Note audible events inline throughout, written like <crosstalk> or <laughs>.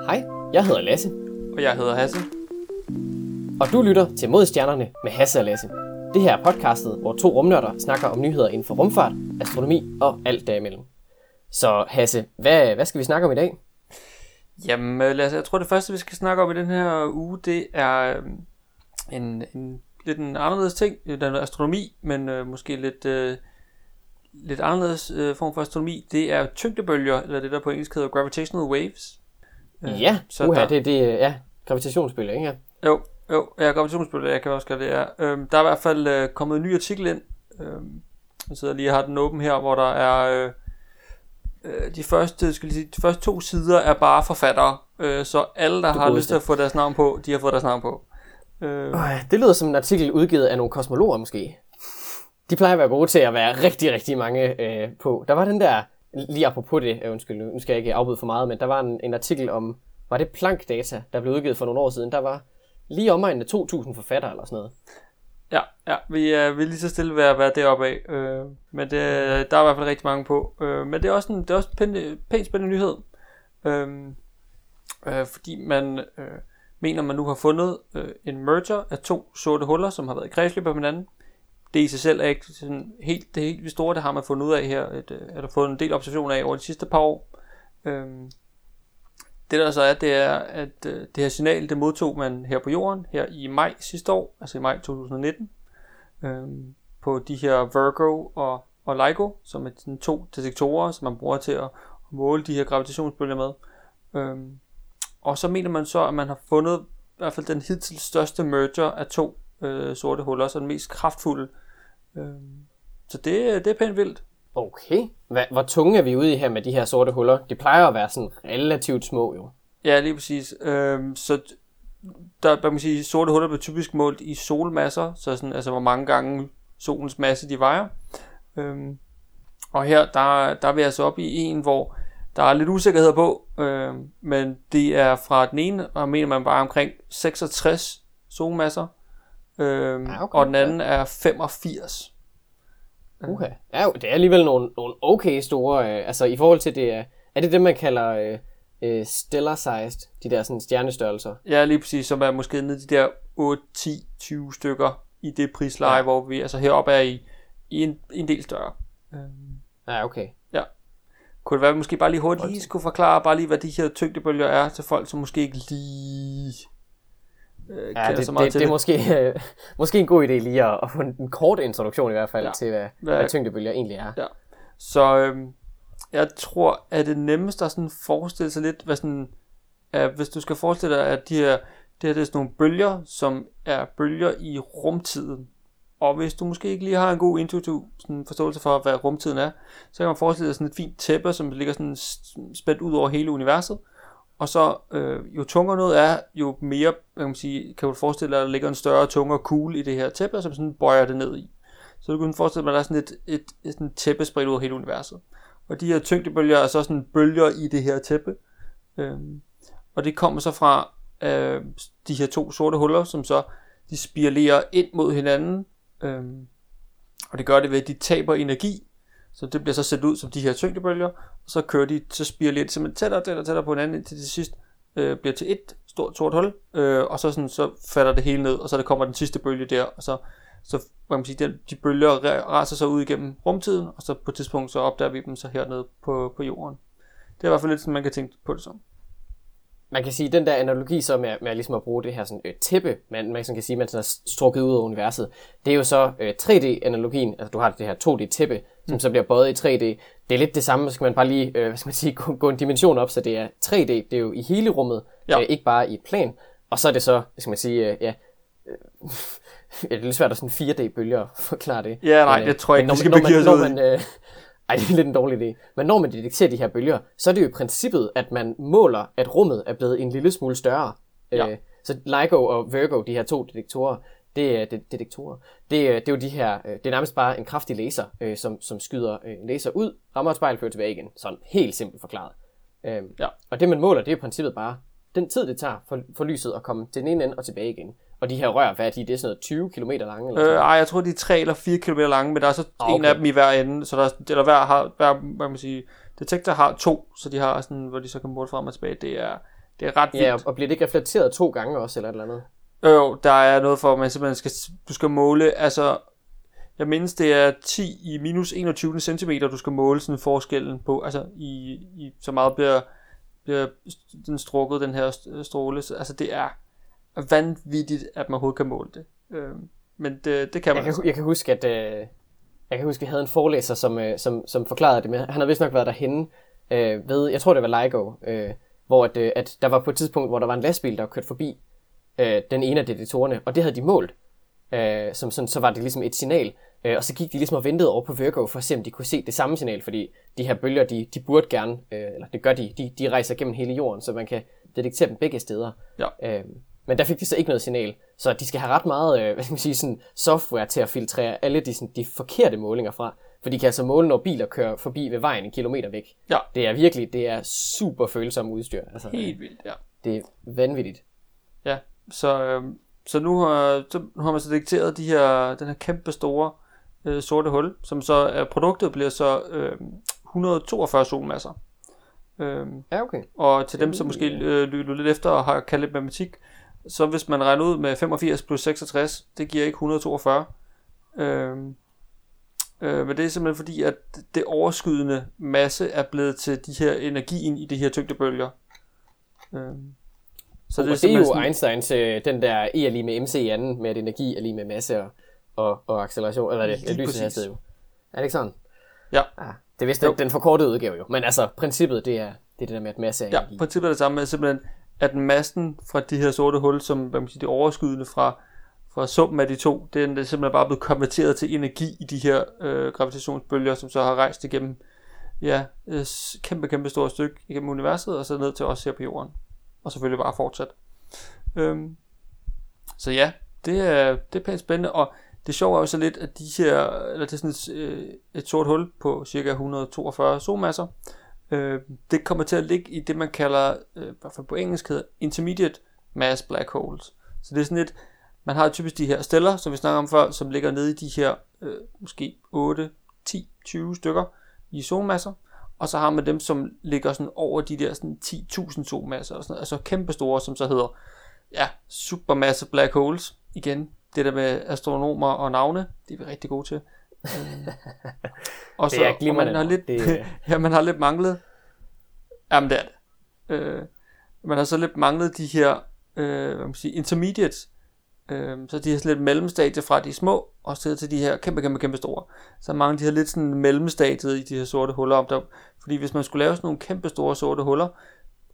Hej, jeg hedder Lasse, Og jeg hedder Hasse. og du lytter til Mod Stjernerne med Hasse og Lasse. Det her er podcastet, hvor to rumnørder snakker om nyheder inden for rumfart, astronomi og alt derimellem. Så Hasse, hvad, hvad skal vi snakke om i dag? Jamen, øh, Lasse, jeg tror det første, vi skal snakke om i den her uge, det er øh, en, en lidt en anderledes ting. Det er astronomi, men øh, måske lidt, øh, lidt anderledes øh, form for astronomi. Det er tyngdebølger, eller det der på engelsk hedder gravitational waves. Øh, Ja, så uha, der- det, det ja, gravitationsbølger, ikke? Jo, jo, ja, gravitationsbølger, jeg kan også gøre det, ja. Øhm, der er i hvert fald øh, kommet en ny artikel ind. Øhm, jeg sidder lige og har den åben her, hvor der er... Øh, øh, de, første, skal lige sige, de første to sider er bare forfattere, øh, så alle, der har godeste. lyst til at få deres navn på, de har fået deres navn på. Øh, det lyder som en artikel udgivet af nogle kosmologer måske. De plejer at være gode til at være rigtig, rigtig mange øh, på. Der var den der, lige apropos det, øh, undskyld, nu skal jeg ikke afbryde for meget, men der var en, en artikel om, var det Planck-data, der blev udgivet for nogle år siden. Der var lige omegn af 2.000 forfattere eller sådan noget. ja, ja, vi øh, er, vi lige så stille ved at være deroppe af, øh, men det, der er i hvert fald rigtig mange på. Øh, men det er også en, det er også en pænt, pænt spændende nyhed. Øh, øh, fordi man øh, mener, man nu har fundet øh, en merger af to sorte huller, som har været i kredsløb om hinanden. Det i sig selv er ikke sådan helt, det helt store, det har man fundet ud af her, et, at øh, er der fået en del observationer af over de sidste par år. Øhm, det der så er, det er, at øh, det her signal, det modtog man her på jorden, her i maj sidste år, altså i maj 2019, øhm, på de her Virgo og, og LIGO, som er sådan to detektorer, som man bruger til at måle de her gravitationsbølger med. Øhm, og så mener man så, at man har fundet i hvert fald den hidtil største merger af to øh, sorte huller, så den mest kraftfulde. Øhm, så det, det er pænt vildt. Okay. Hva, hvor tunge er vi ude i her med de her sorte huller? De plejer at være sådan relativt små jo. Ja, lige præcis. Øhm, så der man kan sige, sorte huller bliver typisk målt i solmasser, så sådan, altså hvor mange gange solens masse de vejer. Øhm, og her, der, der er vi altså oppe i en, hvor der er lidt usikkerhed på, øhm, men det er fra den ene, og mener man bare omkring 66 solmasser, øhm, Ja, okay. og den anden er 85. Okay. Ja, det er alligevel nogle, nogle okay store, øh, altså i forhold til det, er, er det det, man kalder øh, øh, stellar sized, de der sådan stjernestørrelser? Ja, lige præcis, som er måske nede de der 8, 10, 20 stykker i det prisleje, Ja. ja. hvor vi altså heroppe er i, i en, en del større. Øhm, Ja, okay. kunne det være, at vi måske bare lige hurtigt lige skulle forklare, bare lige, hvad de her tyngdebølger er til folk, som måske ikke lige øh, Ja, det, så meget det, til det er måske, øh, måske en god idé lige at, at få en, en kort introduktion i hvert fald ja. Til, hvad, Hvad- hvad tyngdebølger egentlig er. Ja. Så øhm, jeg tror, at det nemmeste at sådan forestille sig lidt, hvad sådan, at hvis du skal forestille dig, at de her, det her det er sådan nogle bølger, som er bølger i rumtiden. Og hvis du måske ikke lige har en god intuitiv sådan forståelse for, hvad rumtiden er, så kan man forestille dig sådan et fint tæppe, som ligger sådan spændt ud over hele universet. Og så øh, jo tungere noget er, jo mere hvad kan, man sige, kan du forestille dig, at der ligger en større, tungere kugle i det her tæppe, som sådan bøjer det ned i. Så du kan forestille dig, at der er sådan et, et, et sådan tæppe spredt ud over hele universet. Og de her tyngdebølger er så sådan bølger i det her tæppe. Øhm, og det kommer så fra øh, de her to sorte huller, som så de spiralerer ind mod hinanden. Øhm, og det gør det ved, at de taber energi. Så det bliver så sendt ud som de her tyngdebølger. Og så kører de, så spirer lidt simpelthen tættere og tættere, tættere på hinanden, indtil det sidst øh, bliver til et stort sort hul. Øh, og så, sådan, så falder det hele ned, og så der kommer den sidste bølge der. Og så, så man man sige, den, de bølger raser sig ud igennem rumtiden, og så på et tidspunkt så opdager vi dem så hernede på, på jorden. Det er i hvert fald lidt sådan, man kan tænke på det som. Man kan sige, den der analogi så med, med ligesom at bruge det her sådan, øh, tæppe, man, man sådan kan sige, man sådan er strukket ud af universet, det er jo så øh, 3D-analogien, altså du har det her 2D-tæppe, som så bliver bøjet i 3D. Det er lidt det samme, så skal man bare lige, øh, hvad skal man sige, <laughs> gå, gå en dimension op, så det er 3D, det er jo i hele rummet, Ja. øh, ikke bare i et plan. Og så er det så, hvad skal man sige, øh, ja, <laughs> øh, det er lidt svært at sådan 4D-bølger at forklare det. Ja, nej, Men, øh, det tror jeg men ikke, vi når skal når ud man, når man, øh, ej, det er lidt en dårlig idé. Men når man detekterer de her bølger, så er det jo i princippet, at man måler, at rummet er blevet en lille smule større. Ja. Øh, så LIGO og Virgo, de her to detektorer, det er det, detektorer. Det, er- det er jo de her, øh, det er nærmest bare en kraftig laser, øh, som, som skyder øh, en laser ud, rammer et spejl, fører tilbage igen. Sådan helt simpelt forklaret. Øh, Ja. Og det man måler, det er i princippet bare den tid, det tager for, for lyset at komme til den ene ende og tilbage igen. Og de her rør, hvad er de? Det er sådan noget 20 km lange? Eller Øh, ej, jeg tror, de er 3 eller 4 km lange, men der er så Ah, okay. en af dem i hver ende, så der, er- eller hver har, hver, hvad man sige, detektor har to, så de har sådan, hvor de så kan måle frem og tilbage. Det er, det er ret vildt. Ja, og, bliver det ikke reflekteret to gange også, eller et eller andet? Jo, der er noget for, at man simpelthen skal, du skal måle, altså, jeg mindes, det er 10 i minus 21 cm, du skal måle sådan forskellen på, altså, i, i så meget bliver, bliver den strukket, den her stråle. Så, altså, det er vanvittigt, at man overhovedet kan måle det. Øh, men det, det kan man. Jeg kan, jeg kan huske, at øh, jeg kan huske, at jeg havde en forelæser, som, øh, som, som forklarede det med. Han har vist nok været derhenne øh, ved, jeg tror det var LIGO, øh, hvor at, øh, at der var på et tidspunkt, hvor der var en lastbil, der kørte forbi øh, den ene af detektorerne, og det havde de målt. Øh, som sådan, så var det ligesom et signal, øh, og så gik de ligesom og ventede over på Virgo for at se, om de kunne se det samme signal, fordi de her bølger, de, de burde gerne, øh, eller det gør de, de, de rejser gennem hele jorden, så man kan detektere dem begge steder. Ja. Øh, men der fik de så ikke noget signal, så de skal have ret meget øh, <laughs> hvad skal man sige, sådan software til at filtrere alle de, sådan, de forkerte målinger fra. For de kan altså måle, når biler kører forbi ved vejen en kilometer væk. Ja. Det er virkelig, det er super følsom udstyr. Altså, Helt vildt, ja. Det er vanvittigt. Ja, så, øh, så, nu, har, så nu har man så detekteret de her, den her kæmpe store øh, sorte hul, som så er produktet bliver så øh, 142 solmasser. Øh, ja, okay. Og til dem, som måske øh, lytter lidt efter og har kaldt lidt matematik, så hvis man regner ud med 85 plus 66, det giver ikke 142. Øh, øh, men det er simpelthen fordi, at det overskydende masse er blevet til de her energien i de her tyngdebølger. Øh, så det, er, det er jo sådan... Einsteins, øh, den der E er lige med MC i anden, med at energi er lige med masse og, og, og acceleration, eller det, det lyser hastighed jo. Er det ikke sådan? Ja. ja det er vist den, den forkortede udgave jo, men altså princippet, det er det, er det der med, at masse er Ja, energi. princippet er det samme med simpelthen, at massen fra de her sorte hul, som hvad man siger, det overskydende fra, fra summen af de to, den er simpelthen bare blevet konverteret til energi i de her øh, gravitationsbølger, som så har rejst igennem ja, øh, et kæmpe, kæmpe stort stykke igennem universet, og så ned til os her på jorden. Og selvfølgelig bare fortsat. Øhm, så ja, det er, det er pænt spændende, og det sjove er jo så lidt, at de her, eller det er sådan et, øh, et sort hul på cirka 142 solmasser, øh, det kommer til at ligge i det, man kalder, øh, i hvert fald på engelsk hedder, intermediate mass black holes. Så det er sådan et, man har typisk de her steller, som vi snakker om før, som ligger nede i de her øh, måske 8, 10, 20 stykker i solmasser, og så har man dem, som ligger sådan over de der sådan 10.000 solmasser, og sådan, altså kæmpe store, som så hedder ja, supermasse black holes. Igen, det der med astronomer og navne, det er vi rigtig gode til. Øhm, og så, det er og man har lidt, det... <laughs> ja, man har lidt manglet, jamen det er det. Øh, man har så lidt manglet de her, øh, hvad man siger, intermediates, øh, så de her lidt mellemstadier fra de små, og så til de her kæmpe, kæmpe, kæmpe store. Så mange de her lidt sådan mellemstadiet i de her sorte huller. Om der, fordi hvis man skulle lave sådan nogle kæmpe store sorte huller,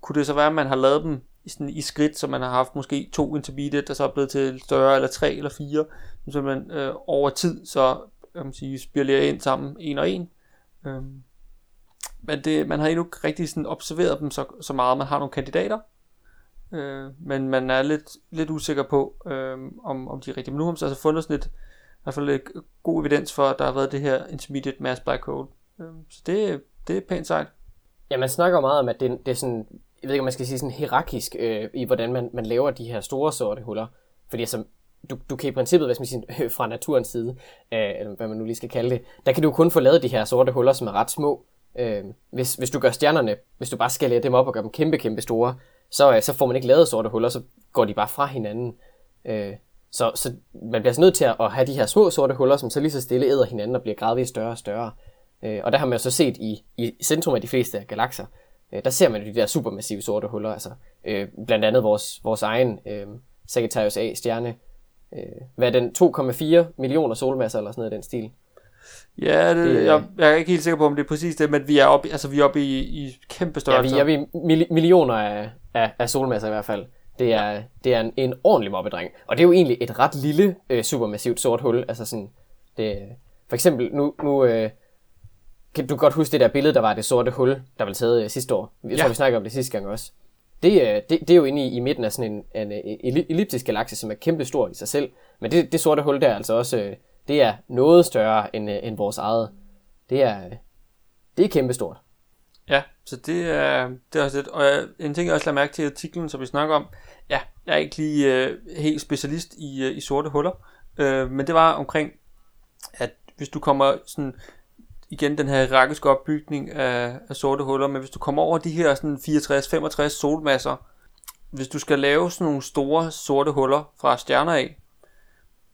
kunne det så være, at man har lavet dem i, sådan, i skridt, så man har haft måske to intermediate, der så er blevet til større, eller tre eller fire, så man øh, over tid så man sige, spiralerer ind sammen en og en. Øhm, men det, man har endnu ikke rigtig sådan observeret dem så, så meget. Man har nogle kandidater, øh, men man er lidt, lidt usikker på, øh, om, om de er rigtige. Men nu har man altså fundet sådan lidt, i hvert fald lidt god evidens for, at der har været det her intermediate mass black hole. Øh, så det, det er pænt sejt. Ja, man snakker meget om, at det, det er sådan, jeg ved ikke, om man skal sige sådan hierarkisk, øh, i hvordan man, man laver de her store sorte huller. Fordi altså, du, du kan i princippet, hvad man siger, <laughs> fra naturens side, øh, eller hvad man nu lige skal kalde det, der kan du kun få lavet de her sorte huller, som er ret små. Øh, hvis, hvis du gør stjernerne, hvis du bare skalerer dem op og gør dem kæmpe, kæmpe store, så, øh, så får man ikke lavet sorte huller, så går de bare fra hinanden. Øh, så, så man bliver så nødt til at have de her små sorte huller, som så lige så stille æder hinanden og bliver gradvist større og større. Øh, og der har man jo så set i, i centrum af de fleste galakser, øh, der ser man jo de der supermassive sorte huller, altså øh, blandt andet vores, vores egen øh, Sagittarius A-stjerne, øh, hvad den, 2,4 millioner solmasser eller sådan noget i den stil. Ja, det, det, jeg, jeg er ikke helt sikker på, om det er præcis det, men vi er oppe, altså, vi er oppe i, i kæmpe størrelse. Ja, vi er oppe i millioner af, af, af solmasser i hvert fald. Det er, ja. det er en, en ordentlig mobbedreng. Og det er jo egentlig et ret lille øh, supermassivt sort hul. Altså sådan, det, for eksempel, nu, nu øh, kan du godt huske det der billede, der var det sorte hul, der var taget øh, sidste år. Jeg ja. tror, vi snakker om det sidste gang også. Det, øh, det, det er jo inde i, i midten af sådan en, en, øh, elliptisk galakse, som er kæmpestor i sig selv. Men det, det sorte hul der er altså også, øh, det er noget større end, end vores eget. Det er, det er kæmpestort. Ja, så det er, det er også lidt. Og en ting, jeg også lader mærke til i artiklen, som vi snakker om, ja, jeg er ikke lige øh, helt specialist i, øh, i sorte huller, øh, men det var omkring, at hvis du kommer sådan, igen den her hierarkiske opbygning af, af sorte huller, men hvis du kommer over de her sådan 64-65 solmasser, hvis du skal lave sådan nogle store sorte huller fra stjerner af,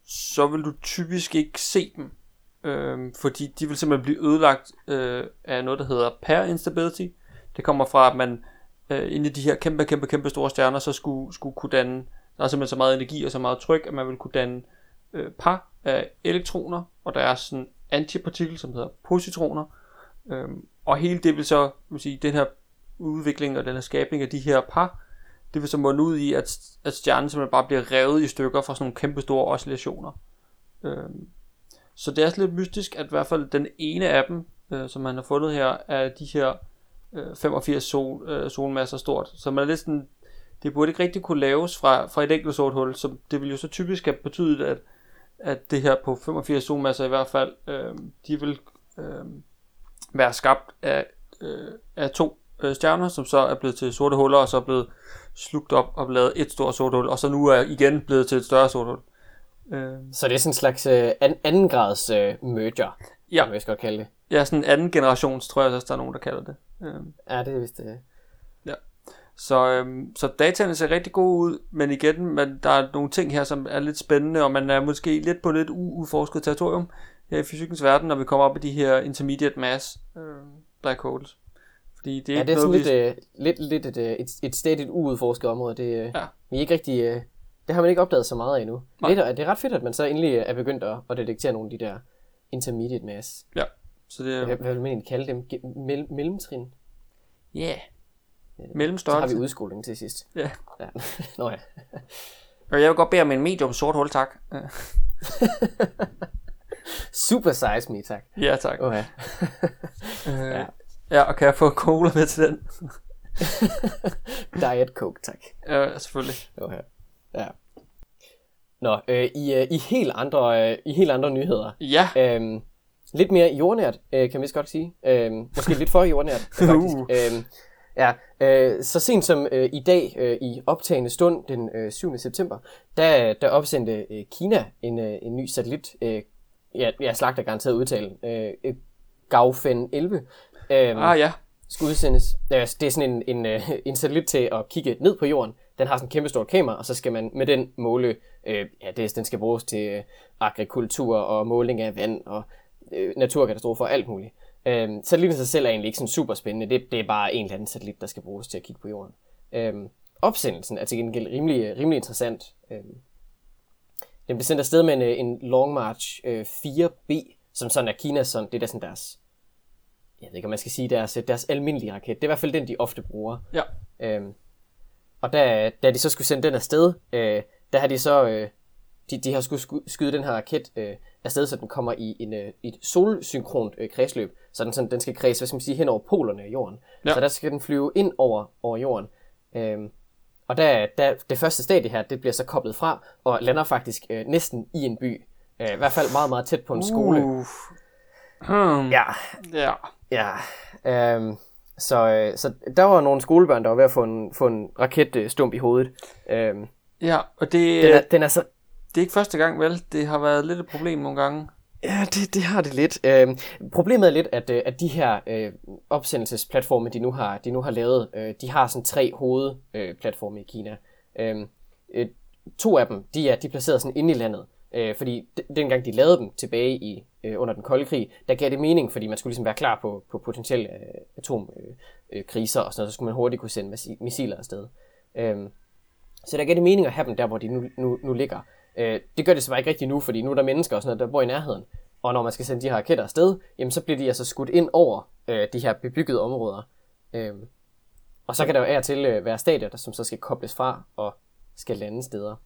så vil du typisk ikke se dem. Øh, fordi de vil simpelthen blive ødelagt øh, af noget, der hedder pair instability. Det kommer fra, at man øh, inde i de her kæmpe, kæmpe, kæmpe store stjerner, så skulle, skulle kunne danne, der er simpelthen så meget energi og så meget tryk, at man vil kunne danne øh, par af elektroner, og der er sådan antipartikel, som hedder positroner. Øh, og hele det vil så, vil sige, den her udvikling og den her skabning af de her par, det vil så munde ud i, at, at stjernen simpelthen bare bliver revet i stykker fra sådan nogle kæmpe store oscillationer. Øh, så det er også lidt mystisk, at i hvert fald den ene af dem, øh, som man har fundet her, er de her øh, 85 sol, øh, solmasser stort. Så man er lidt sådan, det burde ikke rigtig kunne laves fra, fra et enkelt sort hul, så det vil jo så typisk have betydet, at, at det her på 85 solmasser i hvert fald, øh, de vil øh, være skabt af, øh, af to øh, stjerner, som så er blevet til sorte huller, og så er blevet slugt op og lavet et stort sort hul, og så nu er igen blevet til et større sort hul. Øh. Så det er sådan en slags øh, an, anden grads øh, merger, ja. kan man godt kalde det. Ja, sådan anden generations, tror jeg også, der er nogen, der kalder det. Øh. Ja, det er vist det. Øh. Så, øhm, så dataene ser rigtig gode ud, men igen, man, der er nogle ting her, som er lidt spændende, og man er måske lidt på lidt uudforsket territorium her i fysikkens verden, når vi kommer op i de her intermediate mass øh, black holes. Fordi det er, ja, det er sådan lidt, vi... øh, lidt, lidt et, øh, et, et stadigt uudforsket område. Det, øh, ja. Vi er ikke rigtig, øh, det har man ikke opdaget så meget af endnu. Lidt, det er ret fedt, at man så endelig er begyndt at, at detektere nogle af de der intermediate mass. Ja. Så det er... Hvad, hvad vil man egentlig kalde dem? Mel- mellemtrin? Ja. Yeah. Mellemstørrelse. Så har vi udskoling til sidst. Ja. ja. <laughs> Nå ja. Og jeg vil godt bede om en medium sort hul, tak. Ja. Super size me, tak. Ja, tak. Okay. <laughs> øh, ja. ja, og kan jeg få cola med til den? <laughs> Diet Coke, tak. Ja, selvfølgelig. Okay. Ja. Nå, øh, i, øh, i, helt andre, øh, i helt andre nyheder. Ja. Øhm, lidt mere jordnært, øh, kan vi godt sige. Øhm, måske lidt for jordnært, faktisk. Uh. Øhm, ja, øh, så sent som øh, i dag, øh, i optagende stund, den øh, 7. september, der, der opsendte øh, Kina en, øh, en ny satellit. Øh, ja, jeg slagter garanteret udtale. Øh, Gaofen 11. Øhm, ah ja. Skal udsendes. Det er sådan en, en, øh, en satellit til at kigge ned på jorden den har sådan en kæmpe stort kamera, og så skal man med den måle, øh, ja, det, den skal bruges til øh, agrikultur og måling af vand og øh, naturkatastrofer og alt muligt. Øh, satellitten sig selv er egentlig ikke sådan super spændende, det, det er bare en eller anden satellit, der skal bruges til at kigge på jorden. Øh, opsendelsen er til gengæld rimelig, rimelig interessant. Øh, den blev sendt afsted med en, øh, en Long March øh, 4B, som sådan er Kinas, sådan, det er der sådan deres, jeg ved ikke om man skal sige deres, deres almindelige raket. Det er i hvert fald den, de ofte bruger. Ja. Øh, og da, da de så skulle sende den afsted, øh, der har de så, øh, de, de har skulle skyde den her raket øh, afsted, så den kommer i en, øh, et solsynkront øh, kredsløb, så den, sådan, den skal kredse, hvad skal man sige, hen over polerne af jorden. Ja. Så der skal den flyve ind over, over jorden. Øh, og der, der, det første stadie her, det bliver så koblet fra, og lander faktisk øh, næsten i en by. Øh, I hvert fald meget, meget tæt på en skole. Uh. Hmm. Ja. Ja. Ja. Øh, så, øh, så der var nogle skolebørn, der var ved at få en, få en raketstump i hovedet. Øhm, ja, og det, den er, den er så det er ikke første gang, vel? Det har været lidt et problem nogle gange. Ja, det, det har det lidt. Øh, problemet er lidt, at, øh, at de her øh, opsendelsesplatforme, de nu har, de nu har lavet, øh, de har sådan tre hovedplatforme øh, i Kina. Øh, øh, to af dem, de er, de er placeret sådan inde i landet. Øh, fordi dengang de lavede dem tilbage i øh, under den kolde krig, der gav det mening, fordi man skulle ligesom være klar på, på potentielle øh, atomkriser øh, og sådan noget, så skulle man hurtigt kunne sende missiler afsted. Øh, så der gav det mening at have dem der, hvor de nu, nu, nu ligger. Øh, det gør det så bare ikke rigtigt nu, fordi nu er der mennesker og sådan noget, der bor i nærheden. Og når man skal sende de her raketter afsted, jamen så bliver de altså skudt ind over øh, de her bebyggede områder. Øh, og så kan der jo af og til øh, være stadier, der, som så skal kobles fra og skal lande steder.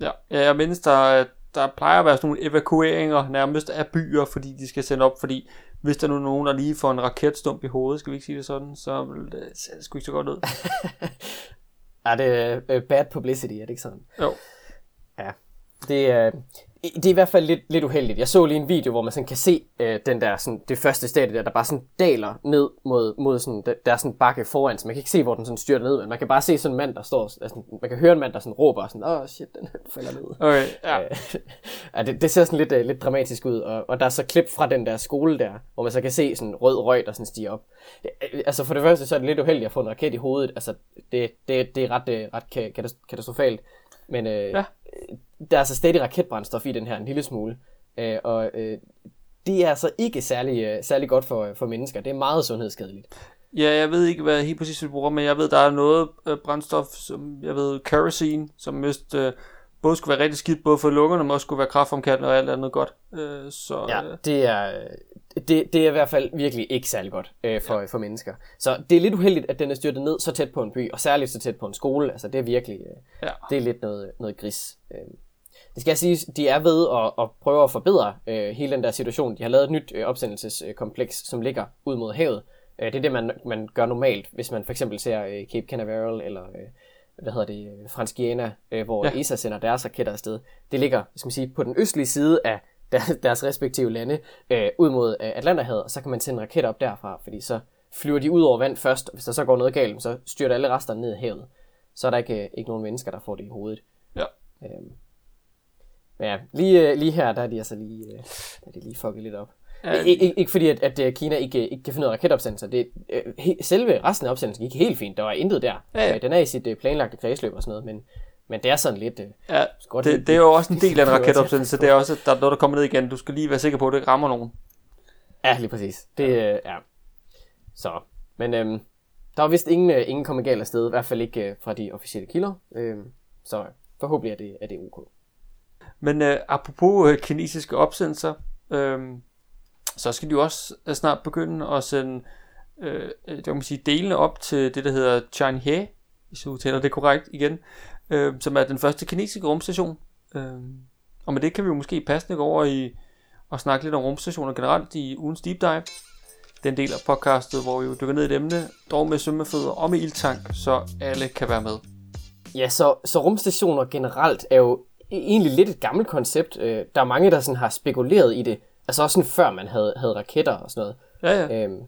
Ja, jeg mindes, der, der plejer at være sådan nogle evakueringer nærmest af byer, fordi de skal sende op, fordi hvis der nu er nogen, der lige får en raketstump i hovedet, skal vi ikke sige det sådan, så det, det sgu ikke så godt ud. <laughs> er det uh, bad publicity, er det ikke sådan? Jo. Det er, det er i hvert fald lidt, lidt uheldigt. Jeg så lige en video, hvor man sådan kan se øh, den der, sådan, det første stadie der, der bare sådan daler ned mod, mod sådan, der, der er sådan bakke foran, så man kan ikke se, hvor den sådan styrter ned, men man kan bare se sådan en mand, der står, altså, man kan høre en mand, der sådan råber, sådan, åh oh, shit, den falder ned. Okay, ja. Øh, <laughs> ja det, det, ser sådan lidt, uh, lidt dramatisk ud, og, og der er så klip fra den der skole der, hvor man så kan se sådan rød røg, der sådan stiger op. Det, altså for det første, så er det lidt uheldigt at få en raket i hovedet, altså det, det, det er ret, ret katastrofalt, men øh, ja der er altså stadig raketbrændstof i den her en lille smule. Øh, og øh, det er altså ikke særlig, øh, særlig godt for, for mennesker. Det er meget sundhedsskadeligt. Ja, jeg ved ikke, hvad helt præcis vi bruger, men jeg ved, der er noget øh, brændstof, som jeg ved, kerosene, som vist øh, både skulle være rigtig skidt, både for lungerne, men også skulle være kraftfremkaldende og alt andet godt. Øh, så, ja, det er, det, det er i hvert fald virkelig ikke særlig godt øh, for, ja. for mennesker. Så det er lidt uheldigt, at den er styrtet ned så tæt på en by, og særligt så tæt på en skole. Altså det er virkelig, øh, ja. det er lidt noget, noget gris. Øh. Det skal jeg sige, de er ved at, at prøve at forbedre øh, hele den der situation. De har lavet et nyt øh, opsendelseskompleks, som ligger ud mod havet. Øh, det er det, man, man gør normalt, hvis man for eksempel ser øh, Cape Canaveral eller øh, hvad hedder det, øh, Fransk Guyana, øh, hvor ja. ESA sender deres raketter afsted. Det ligger skal man sige, på den østlige side af deres respektive lande øh, ud mod øh, Atlanterhavet, og så kan man sende raketter op derfra, fordi så flyver de ud over vand først, og hvis der så går noget galt, så styrter alle resterne ned i havet. Så er der ikke, øh, ikke nogen mennesker, der får det i hovedet. Ja. Øhm, men ja, lige, øh, lige her, der er de altså lige, øh, der er de lige fucket lidt op. Ja. Ik- ikke, ikke fordi, at, at Kina ikke, ikke kan finde ud af raketopsendelser. Det, øh, he, selve resten af opsendelsen gik helt fint. Der var intet der. Ja, ja. Den er i sit øh, planlagte kredsløb og sådan noget, men, men det er sådan lidt... Øh, ja, godt det, det er jo også en del af en raketopsendelse. Det er også, at der er noget, der kommer ned igen. Du skal lige være sikker på, at det ikke rammer nogen. Ja, lige præcis. Det, øh, ja. Så, men øh, der var vist ingen, øh, ingen kommet galt afsted, i hvert fald ikke øh, fra de officielle kilder. Øh, så forhåbentlig er det, er det ok. Men øh, apropos øh, kinesiske opsendelser, øh, så skal de jo også snart begynde at sende øh, det kan man sige, delene op til det, der hedder Changhe, hvis du taler det korrekt igen, øh, som er den første kinesiske rumstation. Øh, og med det kan vi jo måske passende gå over i og snakke lidt om rumstationer generelt i ugens deep dive. Den del af podcastet, hvor vi jo dykker ned i et emne, dog med svømmefødder og med ildtank, så alle kan være med. Ja, så, så rumstationer generelt er jo egentlig lidt et gammelt koncept. Øh, der er mange, der sådan har spekuleret i det, altså også sådan før man havde, havde raketter og sådan noget. Ja, ja. Øhm,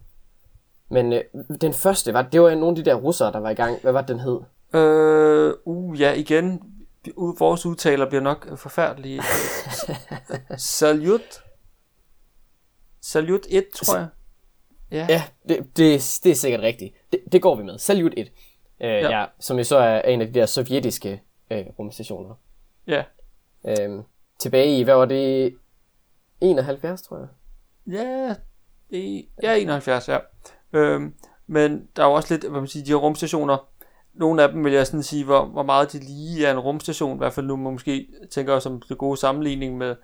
men øh, den første, var, det var nogle af de der russere, der var i gang. Hvad var den hed? Øh, uh, ja, igen, vores udtaler bliver nok forfærdelige. <laughs> Salut. Salut 1, tror jeg. Ja, ja det, det, det er sikkert rigtigt. Det, det går vi med. Salut 1. Øh, ja. ja. som jo så er en af de der sovjetiske øh, rumstationer. Ja. Øhm, tilbage i, hvad var det? 71, tror jeg. Ja, det, ja 71, ja. Øhm, men der er jo også lidt, hvad man siger, de her rumstationer, nogle af dem vil jeg sådan sige, hvor, hvor meget de lige er en rumstation, i hvert fald nu man måske tænker som det gode sammenligning med,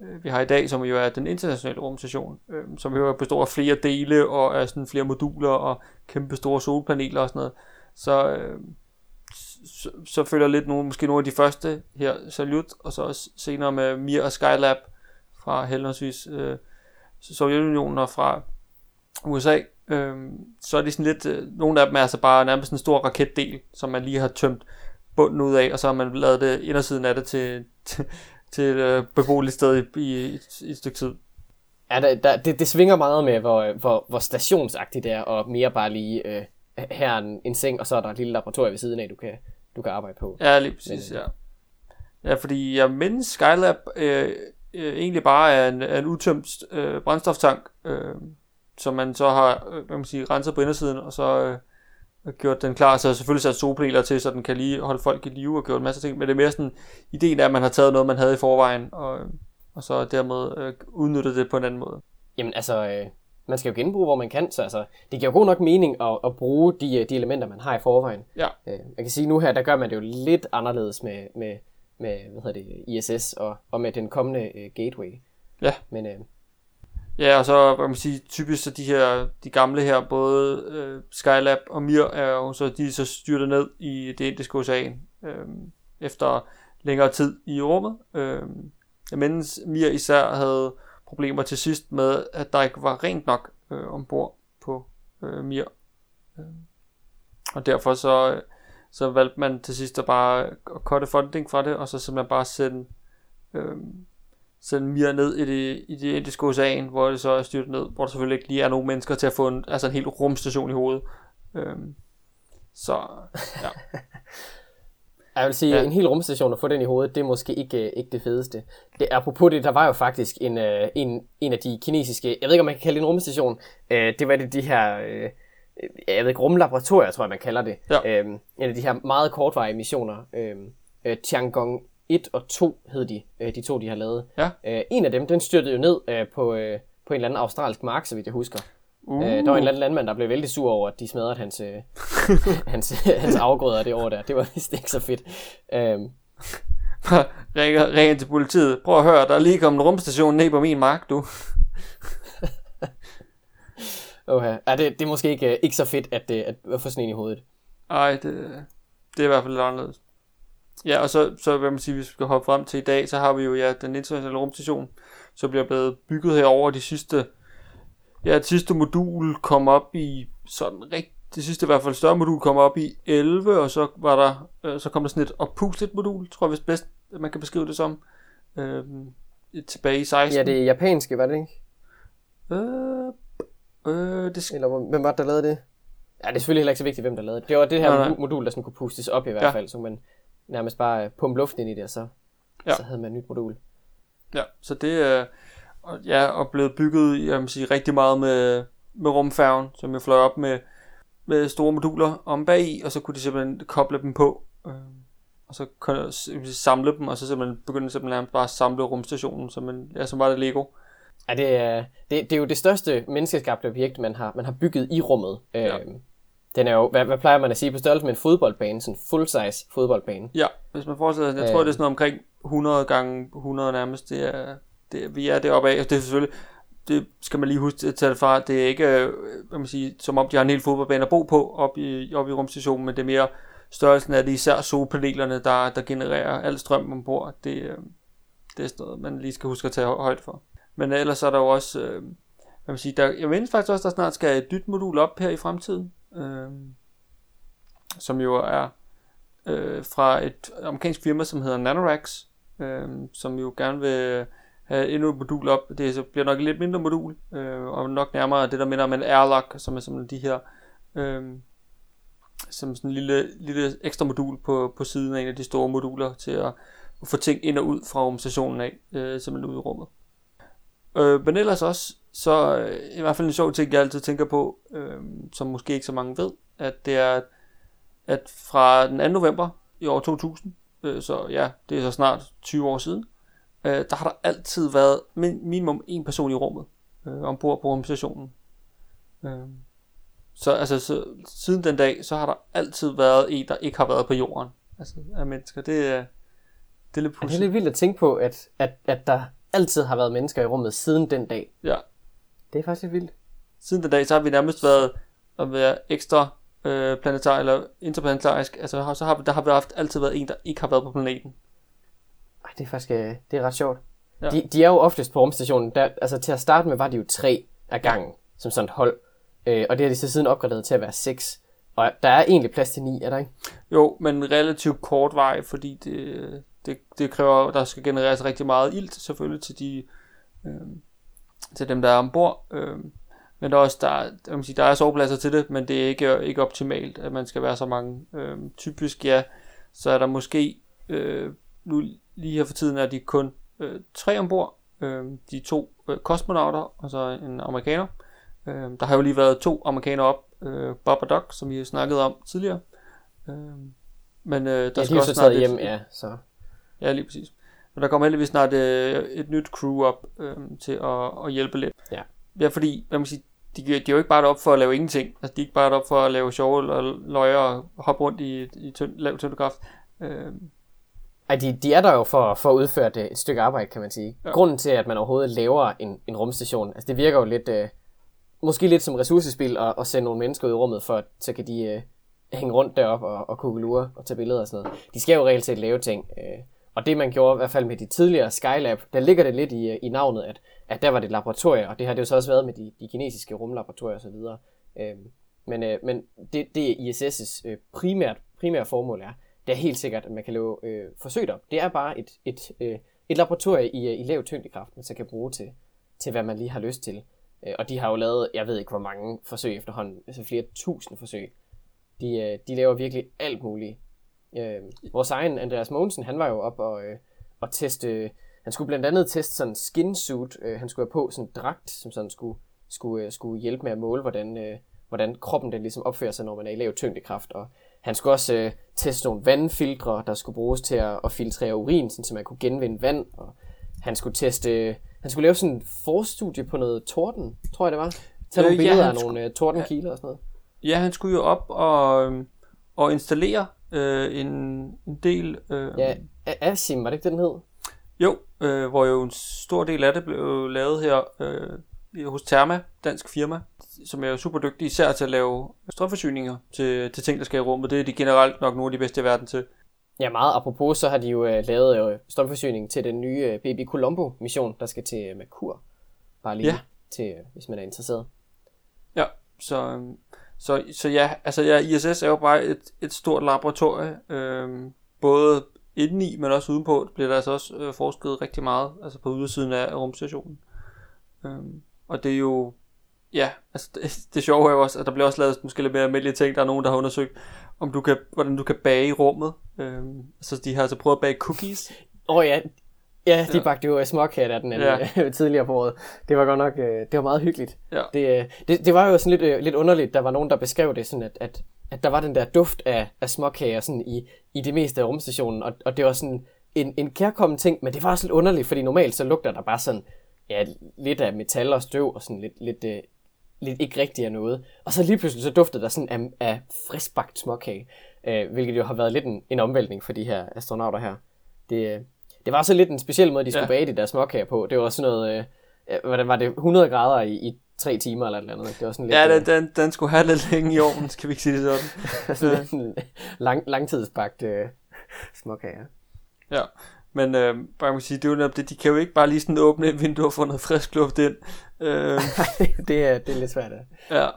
øh, vi har i dag, som jo er den internationale rumstation, øh, som jo består af flere dele og er sådan flere moduler og kæmpe store solpaneler og sådan noget. Så, øh, så, så følger lidt nogle, måske nogle af de første her, Salut, og så også senere med Mir og Skylab fra henholdsvis øh, Sovjetunionen og fra USA, øh, så er de sådan lidt, øh, nogle af dem er altså bare nærmest en stor raketdel, som man lige har tømt bunden ud af, og så har man lavet det indersiden af det til, til, til et øh, beboeligt sted i, i, i, et stykke tid. Ja, der, der, det, det svinger meget med, hvor, hvor, hvor stationsagtigt det er, og mere bare lige, øh, her er en, en seng, og så er der et lille laboratorium ved siden af, du kan, du kan arbejde på. Ja, lige præcis, Men, ja. Ja, fordi jeg mindes Skylab øh, øh, egentlig bare er en, er en udtømt øh, brændstoftank, øh, som man så har øh, hvad man sige, renset på indersiden, og så øh, gjort den klar. Så selvfølgelig sat solpaneler til, så den kan lige holde folk i live og gjort en masse ting. Men det er mere sådan, ideen er, at man har taget noget, man havde i forvejen, og, og så dermed øh, udnyttet det på en anden måde. Jamen altså, øh, man skal jo genbruge, hvor man kan, så altså, det giver jo god nok mening at, at bruge de, de elementer, man har i forvejen. Ja. Øh, jeg kan sige, nu her, der gør man det jo lidt anderledes med, med, med hvad hedder det, ISS og, og med den kommende uh, gateway. Ja. Men, uh, Ja, og så hvad man sige, typisk så de her, de gamle her, både øh, Skylab og Mir, er jo så, de er så styrtet ned i det indiske ocean, øh, efter længere tid i rummet. Øh, mens Mir især havde problemer til sidst med, at der ikke var rent nok øh, ombord på øh, Mir. Øh, og derfor så, så valgte man til sidst at bare at cutte funding fra det, og så simpelthen bare sende øh, sende Mir ned i det, i det indiske ocean, hvor det så er styrt ned, hvor der selvfølgelig ikke lige er nogen mennesker til at få en, altså en hel rumstation i hovedet. Øhm, så, ja. <laughs> Jeg vil sige, ja. en hel rumstation at få den i hovedet, det er måske ikke, ikke det fedeste. Det, apropos det, der var jo faktisk en, øh, en, en af de kinesiske, jeg ved ikke om man kan kalde det en rumstation, øh, det var det de her, øh, jeg ved ikke, rumlaboratorier, tror jeg man kalder det. Ja. Øh, en af de her meget kortvarige missioner. Øh, øh, Tiangong 1 og 2 hed de, øh, de to de har lavet. Ja. Øh, en af dem, den styrtede jo ned øh, på, øh, på en eller anden australsk mark, så vidt jeg husker. Uh. Øh, der var en eller anden landmand, der blev vældig sur over, at de smadrede hans, øh, <laughs> hans, hans afgrøder det år der. Det var vist ikke så fedt. Øhm. <laughs> ringer, ringer til politiet. Prøv at høre, der er lige kommet en rumstation ned på min mark, du. <laughs> Okay. Ja, det, det er måske ikke, ikke så fedt, at, at, at få sådan en i hovedet. Nej, det, det er i hvert fald lidt anderledes. Ja, og så, så hvad man sige, hvis vi skal hoppe frem til i dag, så har vi jo ja, den internationale rumstation, som bliver blevet bygget herover de sidste ja, det sidste modul kom op i sådan rigtig det sidste i hvert fald større modul kom op i 11, og så var der, øh, så kom der sådan et oppustet modul, tror jeg vist bedst, man kan beskrive det som, øh, tilbage i 16. Ja, det er japanske, var det ikke? Øh, øh, det Eller hvem var det, der lavede det? Ja, det er selvfølgelig heller ikke så vigtigt, hvem der lavede det. Det var det her nej, nej. modul, der sådan kunne pustes op i hvert ja. fald, så man nærmest bare pumpe luft ind i det, og så, ja. så havde man et nyt modul. Ja, så det er... Øh, ja, og blevet bygget jeg vil sige, rigtig meget med, med rumfærgen, som jeg fløj op med, med store moduler om bag i, og så kunne de simpelthen koble dem på, øh, og så kunne jeg samle dem, og så simpelthen begynde simpelthen bare at samle rumstationen, som, en, ja, som var det Lego. Ja, det er, det, det er jo det største menneskeskabte objekt, man har, man har bygget i rummet. Ja. Øh, den er jo, hvad, hvad plejer man at sige, på størrelse med en fodboldbane, sådan en full-size fodboldbane. Ja, hvis man forestiller sig, jeg tror, det er sådan noget omkring 100 gange 100 nærmest, det er, det, vi er deroppe af. Det er selvfølgelig, det skal man lige huske at tage det fra. Det er ikke, øh, hvad man siger, som om de har en hel fodboldbane at bo på op i, op i rumstationen, men det er mere størrelsen af det, især solpanelerne, der, der genererer al strøm ombord. Det, øh, det er sådan noget, man lige skal huske at tage højde for. Men ellers er der jo også, øh, hvad man siger, der, jeg mener faktisk også, der snart skal et nyt modul op her i fremtiden, øh, som jo er øh, fra et amerikansk firma, som hedder Nanorax, øh, som jo gerne vil have endnu et modul op. Det så bliver nok et lidt mindre modul, øh, og nok nærmere det, der minder om en airlock, som er sådan de her, øh, som sådan en lille, lille ekstra modul på, på siden af en af de store moduler til at, at få ting ind og ud fra rumstationen af, øh, simpelthen ud i rummet. Øh, men ellers også, så øh, i hvert fald en sjov ting, jeg altid tænker på, øh, som måske ikke så mange ved, at det er, at fra den 2. november i år 2000, øh, så ja, det er så snart 20 år siden, øh, der har der altid været min, minimum en person i rummet øh, ombord på rumstationen. Øh, så altså så, siden den dag, så har der altid været en, der ikke har været på jorden. Altså af mennesker. Det er, det er lidt pudsigt. Det er lidt vildt at tænke på, at, at, at der altid har været mennesker i rummet siden den dag. Ja. Det er faktisk lidt vildt. Siden den dag, så har vi nærmest været at være ekstra øh, planetar eller interplanetarisk. Altså så har, der har vi haft, altid været en, der ikke har været på planeten. Ej, det er faktisk øh, det er ret sjovt. Ja. De, de er jo oftest på rumstationen. Der, altså til at starte med var de jo tre af gangen, som sådan et hold. Øh, og det har de så siden opgraderet til at være seks. Og der er egentlig plads til ni, er der ikke? Jo, men relativt kort vej, fordi det, det, det kræver, der skal genereres rigtig meget ilt, selvfølgelig til de øh, til dem, der er ombord. Øh, men der er også, der, jeg vil sige, der er sovepladser til det, men det er ikke, ikke optimalt, at man skal være så mange. Øh, typisk, ja, så er der måske øh, nu Lige her for tiden er de kun øh, tre ombord. Øh, de to øh, kosmonauter og så en amerikaner. Øh, der har jo lige været to amerikanere op. Øh, Bob og Doc, som vi har snakket om tidligere. Øh, men øh, der ja, skal også snart hjem, ja, så. Ja, lige præcis. Men der kommer heldigvis snart øh, et nyt crew op øh, til at, at hjælpe lidt. Ja. Ja, fordi, hvad man siger, de, de er jo ikke bare op for at lave ingenting. Altså, de er ikke bare op for at lave sjove løjer og hoppe rundt i, i tynd, lav tyngdekraft. Øh, ej, de, de er der jo for, for at udføre det, et stykke arbejde, kan man sige. Ja. Grunden til, at man overhovedet laver en, en rumstation, altså det virker jo lidt, øh, måske lidt som ressourcespil at, at sende nogle mennesker ud i rummet, for så kan de øh, hænge rundt deroppe og, og kugelure og tage billeder og sådan noget. De skal jo reelt set lave ting. Øh, og det man gjorde i hvert fald med de tidligere Skylab, der ligger det lidt i, øh, i navnet, at, at der var det laboratorier, og det har det jo så også været med de, de kinesiske rumlaboratorier osv. Øhm, men øh, men det, det ISS' øh, primært, primære formål er, det er helt sikkert, at man kan lave øh, forsøg der. Det er bare et, et øh, et laboratorium i, øh, i lav tyngdekraft, man så kan bruge til, til, hvad man lige har lyst til. Øh, og de har jo lavet, jeg ved ikke hvor mange forsøg efterhånden, altså flere tusind forsøg. De, øh, de laver virkelig alt muligt. Øh, vores egen Andreas Mogensen, han var jo op og, øh, og teste, han skulle blandt andet teste sådan en skin suit, øh, han skulle have på sådan en dragt, som sådan skulle, skulle, øh, skulle hjælpe med at måle, hvordan, øh, hvordan kroppen den ligesom opfører sig, når man er i lav tyngdekraft. Og han skulle også øh, teste nogle vandfiltre, der skulle bruges til at, at filtrere urin, så man kunne genvinde vand. Og han skulle teste, han skulle lave sådan en forstudie på noget torden, tror jeg det var. Tage nogle Øh, ja, billeder han af nogle øh, tordenkiler og sådan noget. Ja, han skulle jo op og, øhm, og installere øh, en, en del... Øh, Ja, Asim, var det ikke det, den hed? Jo, øh, hvor jo en stor del af det blev lavet her øh, hos Therma, dansk firma, som er jo super dygtige især til at lave strømforsyninger til, til ting, der skal i rummet. Det er de generelt nok nogle af de bedste i verden til. Ja, meget apropos, så har de jo øh, lavet øh, strømforsyning til den nye øh, BB Colombo-mission, der skal til øh, Merkur. Bare lige Ja. til, øh, hvis man er interesseret. Ja, så, øhm, så, så ja, altså ja, ISS er jo bare et, et stort laboratorie, øhm, både indeni, men også udenpå bliver der altså også øh, forsket rigtig meget, altså på ydersiden af rumstationen. Øhm, og det er jo, ja, altså det, <laughs> det sjove er jo også, at der bliver også lavet måske lidt mere almindelige ting. Der er nogen, der har undersøgt, om du kan, hvordan du kan bage i rummet. Øhm, så de har altså prøvet at bage cookies. Åh oh, ja, ja, de Ja. bagte jo øh, småkat af den Ja. ja. <laughs> tidligere på året. Det var godt nok, øh, det var meget hyggeligt. Ja. Det, øh, det, det var jo sådan lidt, øh, lidt underligt, der var nogen, der beskrev det sådan, at, at, at der var den der duft af, af småkager sådan i, i det meste af rumstationen, og, og det var sådan en, en kærkommen ting, men det var også lidt underligt, fordi normalt så lugter der bare sådan, ja, lidt af metal og støv, og sådan lidt, lidt, øh, lidt ikke rigtigt af noget. Og så lige pludselig så duftede der sådan af, af friskbagt småkage, øh, hvilket jo har været lidt en, en omvæltning for de her astronauter her. Det, øh, det var så lidt en speciel måde, de skulle Ja. bage de der småkager på. Det var sådan noget, øh, hvordan var det, 100 grader i, i tre timer eller et eller andet. Det var sådan lidt, Ja, øh, den, den, den skulle have lidt længe i ovnen, skal vi ikke sige det sådan. <laughs> sådan lang, langtidsbagt øh, småkager. Ja, men øh, bare man kan sige, det er jo det, de kan jo ikke bare lige sådan åbne et vindue og få noget frisk luft ind. Øh, <laughs> det, er, det er lidt svært ja,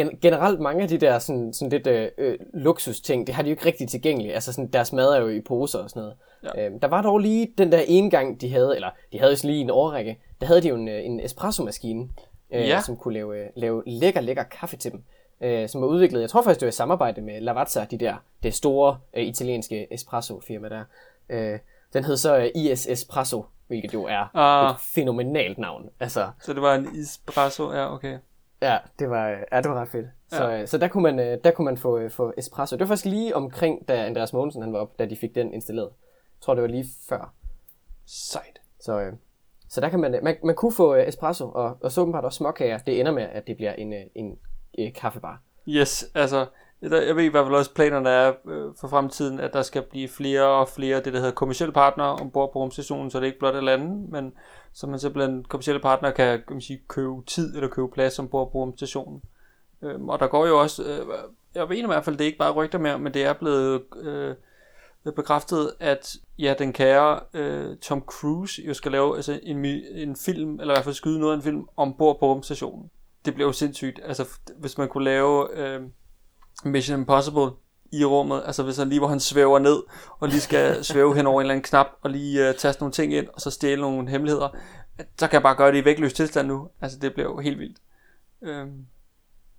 Gen- generelt mange af de der sådan, sådan lidt øh, øh, luksusting, det har de jo ikke rigtig tilgængeligt. Altså sådan, deres mad er jo i poser og sådan noget. Ja. Øhm, der var dog lige den der ene gang, de havde, eller de havde jo lige en årrække, der havde de jo en, øh, en espresso-maskine, øh, Ja. som kunne lave, øh, lave lækker, lækker kaffe til dem. Øh, som var udviklet, jeg tror faktisk, det var i samarbejde med Lavazza, de der, det store øh, italienske espresso-firma der. Øh, den hed så øh, IS Espresso, hvilket jo er Ah. et fænomenalt navn. Altså, så det var en espresso, ja, okay. Ja, det var, ja, det var ret fedt. Så, Ja. ja. så der kunne man, øh, der kunne man få, øh, få espresso. Det var faktisk lige omkring, da Andreas Mogensen han var op, da de fik den installeret. Jeg tror, det var lige før. Sejt. Så, øh, så der kan man, øh, man, man kunne få øh, espresso, og, og så åbenbart også småkager. Det ender med, at det bliver en, øh, en øh, kaffebar. Yes, altså, jeg ved i hvert fald også, planerne er øh, for fremtiden, at der skal blive flere og flere det, der hedder kommersielle partnere ombord på rumstationen, så det er ikke blot er lande, men så man simpelthen kommersielle partnere kan, kan man sige, købe tid eller købe plads ombord på rumstationen. Øhm, og der går jo også, øh, jeg ved i hvert fald, det er ikke bare rygter mere, men det er blevet øh, bekræftet, at ja, den kære øh, Tom Cruise jo skal lave altså, en, en film, eller i hvert fald skyde noget af en film ombord på rumstationen. Det bliver jo sindssygt. Altså, hvis man kunne lave øh, Mission Impossible i rummet, altså hvis han lige hvor han svæver ned, og lige skal <laughs> svæve hen over en eller anden knap, og lige øh, taste nogle ting ind, og så stjæle nogle hemmeligheder, så kan jeg bare gøre det i vægtløs tilstand nu. Altså, det bliver jo helt vildt. Øhm,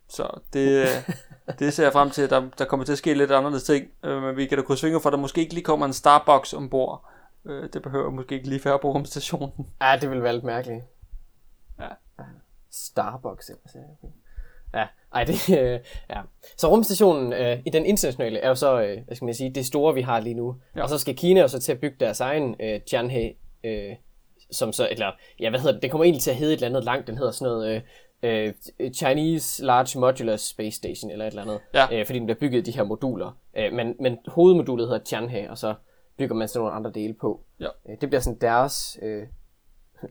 så det, øh, det ser jeg frem til, at der, der kommer til at ske lidt anderledes ting. Øh, men vi kan da krydse fingre for, der måske ikke lige kommer en Starbucks ombord. Øh, det behøver måske ikke lige være på rumstationen. Ja, det ville være lidt mærkeligt. Ja. Starbucks, eller. Ja, ej, det, <laughs> øh, ja. Så rumstationen øh, i den internationale er jo så, øh, hvad skal man sige, det store, vi har lige nu. Ja. Og så skal Kina jo så til at bygge deres egen øh, Tianhe, øh, som så, eller, ja, hvad hedder det, det kommer egentlig til at hedde et eller andet langt, den hedder sådan noget, øh, øh, Chinese Large Modular Space Station, eller et eller andet, Ja. øh, fordi den bliver bygget i de her moduler. Øh, men, men hovedmodulet hedder Tianhe, og så bygger man så nogle andre dele på. Ja. Øh, det bliver sådan deres, øh,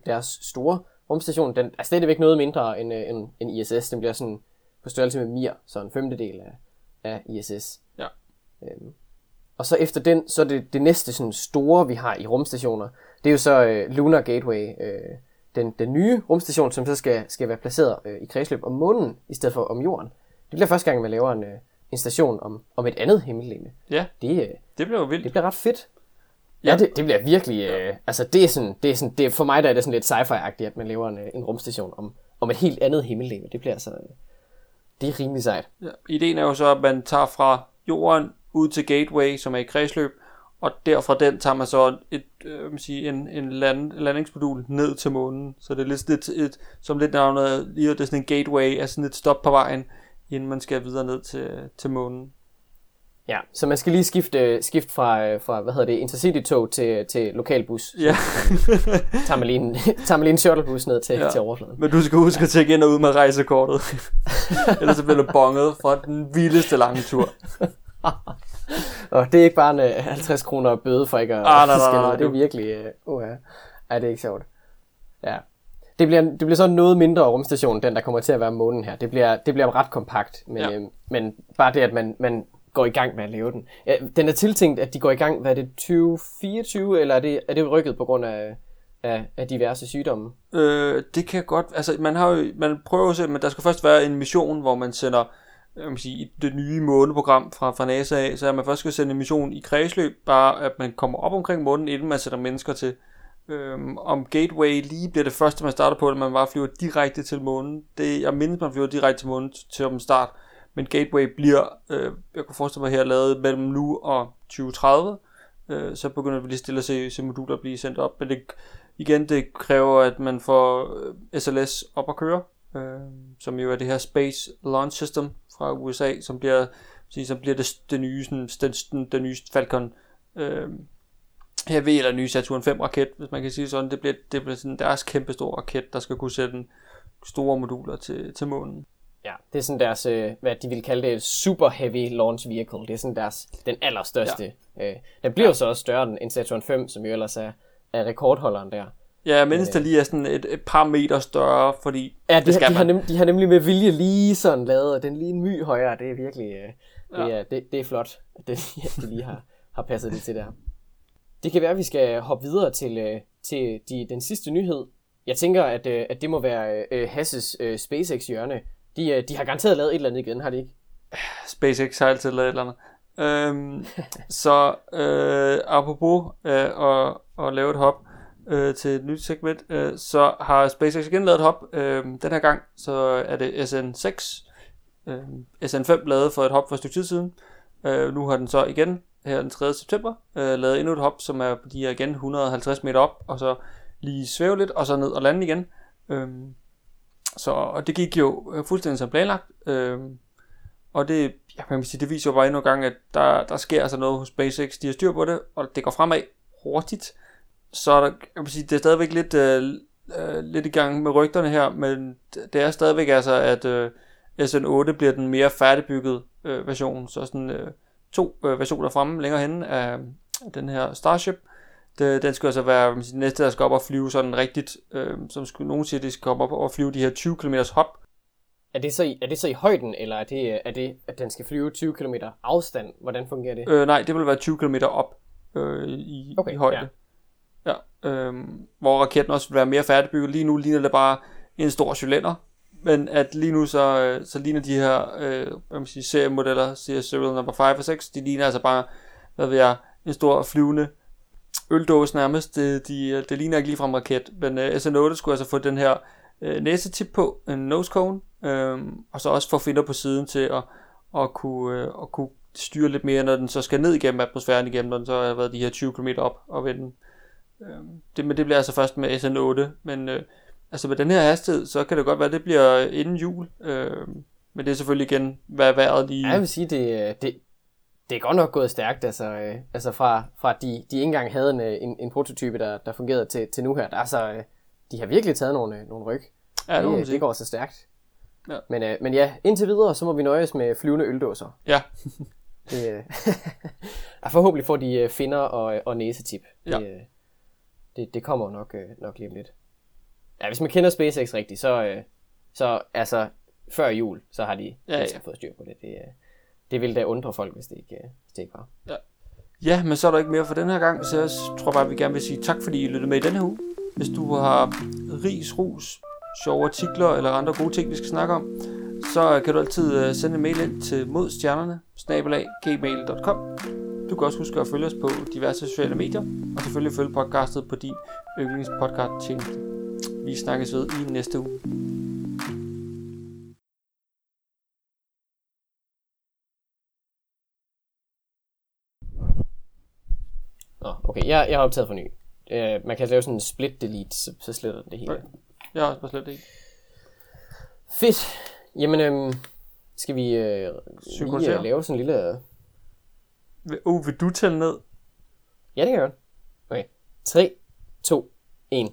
deres store rumstation. Den er stadigvæk noget mindre end, øh, end, end ISS. Den bliver sådan på størrelse med Mir, så en femtedel af, af ISS. Ja. Øhm, og så efter den, så er det, det næste sådan store, vi har i rumstationer, det er jo så øh, Lunar Gateway, øh, den, den nye rumstation, som så skal, skal være placeret øh, i kredsløb om månen, i stedet for om jorden. Det bliver første gang, man laver en, øh, en station om, om et andet himmellegeme. Ja, Det, øh, det bliver jo vildt. det bliver ret fedt. Ja, det, det bliver virkelig... Øh, altså, det er sådan... Det er sådan det, for mig der er det sådan lidt sci-fi-agtigt, at man laver en, øh, en rumstation om, om et helt andet himmellegeme. Det bliver altså... Øh, det er rimelig sejt. Ja. Ideen er jo så, at man tager fra jorden ud til Gateway, som er i kredsløb, og derfra den tager man så et, øh, man sige, en, en land, landingsmodul ned til månen. Så det er lidt, lidt et, som lidt navnet lige det er sådan en gateway, altså sådan et stop på vejen, inden man skal videre ned til, til månen. Ja, så man skal lige skifte, skifte fra, fra, hvad hedder det, Intercity-tog til, til lokalbus. Ja. <laughs> tager man lige en, tager man lige en shuttlebus ned til, ja. til overfladen. Men du skal huske at tjekke ind og ud med rejsekortet. <laughs> Ellers så bliver du bonget for den vildeste lange tur. <laughs> og det er ikke bare en 50 øh, kroner bøde for ikke at ah, nej, nej, nej, nej, Det er virkelig... Uh, uh, ej, det er ikke sjovt. Ja. Det bliver, det bliver så noget mindre rumstation, den der kommer til at være månen her. Det bliver, det bliver ret kompakt, men, ja. øh, men bare det, at man, man går i gang med at lave den. Ja, den er tiltænkt, at de går i gang, hvad er det, 2024, eller er det, er det rykket på grund af, af, af diverse sygdomme? Øh, det kan godt, altså man har jo, man prøver at men der skal først være en mission, hvor man sender øh, jeg vil sige, det nye måneprogram fra, fra NASA af, så er man først skal sende en mission i kredsløb, bare at man kommer op omkring månen, inden man sætter mennesker til. Øhm, om Gateway lige bliver det første, man starter på, at man bare flyver direkte til månen. Det, jeg mindes, man flyver direkte til månen til om start, men Gateway bliver, øh, jeg kunne forestille mig her, lavet mellem nu og 2030. Øh, så begynder vi lige stille at se, se moduler blive sendt op, men det, igen, det kræver, at man får øh, SLS op at køre, øh, som jo er det her Space Launch System fra USA, som bliver, som bliver det, det nye, sådan, den, den, den nye Falcon øh, her ved, eller nye Saturn 5 raket, hvis man kan sige sådan. Det bliver, det bliver sådan deres kæmpe store raket, der skal kunne sætte store moduler til, til månen. Ja, det er sådan deres, øh, hvad de vil kalde det, super heavy launch vehicle. Det er sådan deres, den allerstørste. Ja. Øh, den bliver ja. så også større end Saturn 5, som jo ellers er, er rekordholderen der. Ja, mens det lige er sådan et, et par meter større, fordi ja, det, det skal de, man. Har nem, de har nemlig med vilje lige sådan lavet, den lige en my højere, det er virkelig, øh, det, ja. er, det, det er flot, at det, ja, de lige har, har passet det til der. Det kan være, at vi skal hoppe videre til, øh, til de, den sidste nyhed. Jeg tænker, at, øh, at det må være uh, Hasses uh, SpaceX hjørne. De, uh, de har garanteret lavet et eller andet igen, har de ikke? SpaceX har altid lavet et eller andet. Øhm, <laughs> så øh, apropos øh, at, at lave et hop, øh, til et nyt segment, øh, så har SpaceX igen lavet et hop. Øh, den her gang, så er det SN6. Øh, SN5 lavet for et hop for et stykke tid siden. Øh, nu har den så igen her den 3. september øh, lavet endnu et hop, som er de her igen 150 meter op, og så lige svæve lidt, og så ned og lande igen. Øh, så og det gik jo øh, fuldstændig som planlagt. Øh, og det, ja, man kan sige, det viser jo bare endnu en gang, at der, der sker altså noget hos SpaceX. De har styr på det, og det går fremad hurtigt så der, jeg vil sige, det er stadigvæk lidt, øh, øh, lidt i gang med rygterne her, men det er stadigvæk altså, at øh, SN8 bliver den mere færdigbyggede øh, version, så sådan øh, to øh, versioner fremme længere henne af den her Starship. Det, den skal altså være den næste, der skal op og flyve sådan rigtigt, øh, som skulle, nogen siger, at de skal op og flyve de her 20 km hop. Er det, så i, er det så i højden, eller er det, er det, at den skal flyve 20 km afstand? Hvordan fungerer det? Øh, nej, det vil være 20 km op øh, i, okay, i højde. Ja. Ja, øhm, hvor raketten også vil være mere færdigbygget. Lige nu ligner det bare en stor cylinder, men at lige nu så, øh, så ligner de her øh, hvad man siger, seriemodeller, siger serial number 5 og 6, de ligner altså bare, hvad ved jeg, en stor flyvende øldåse nærmest. Det, de, det ligner ikke lige raket, men øh, SN8 skulle altså få den her øh, næsetip på, en nose cone, øh, og så også få finder på siden til at, at, kunne, øh, at kunne styre lidt mere, når den så skal ned igennem atmosfæren igen, når den så har været de her 20 km op og vende. Øh, det, men det bliver altså først med SN8, men øh, altså med den her hastighed, så kan det godt være, at det bliver inden jul. Øh, men det er selvfølgelig igen, hvad vejret lige... Ja, jeg vil sige, det, det, det er godt nok gået stærkt, altså, øh, altså fra, fra de, de ikke engang havde en, øh, en, en prototype, der, der fungerede til, til nu her. Der er så, øh, de har virkelig taget nogle, øh, nogle ryg. Ja, det, det, det går så stærkt. Ja. Men, øh, men ja, indtil videre, så må vi nøjes med flyvende øldåser. Ja. <laughs> det, øh, <laughs> forhåbentlig får de øh, finder og, og næsetip. Ja. Det, det, det kommer nok, øh, nok lige om lidt. Ja, hvis man kender SpaceX rigtigt, så, øh, så altså, før jul, så har de ja, ja. fået styr på det. Det, øh, det ville da undre folk, hvis det ikke, øh, hvis det ikke var. Ja. ja, men så er der ikke mere for den her gang, så jeg tror bare, at vi gerne vil sige tak, fordi I lyttede med i denne uge. Hvis du har ris, rus, sjove artikler eller andre gode ting, vi skal snakke om, så øh, kan du altid øh, sende en mail ind til modstjernerne, snabelag, gmail.com. Du kan også huske at følge os på diverse sociale medier, og selvfølgelig følge podcastet på din yndlingspodcast tjeneste. Vi snakkes ved i næste uge. Nå, okay, jeg, jeg har optaget for ny. Uh, man kan lave sådan en split delete, så, så sletter den det hele. Okay. Jeg har også bare slet ikke. Fedt. Jamen, øhm, skal vi øh, lige Synkronisere. øh, lave sådan en lille... Vil- Uh, vil du tælle ned? Ja, det kan jeg godt. Okay. 3, 2, 1.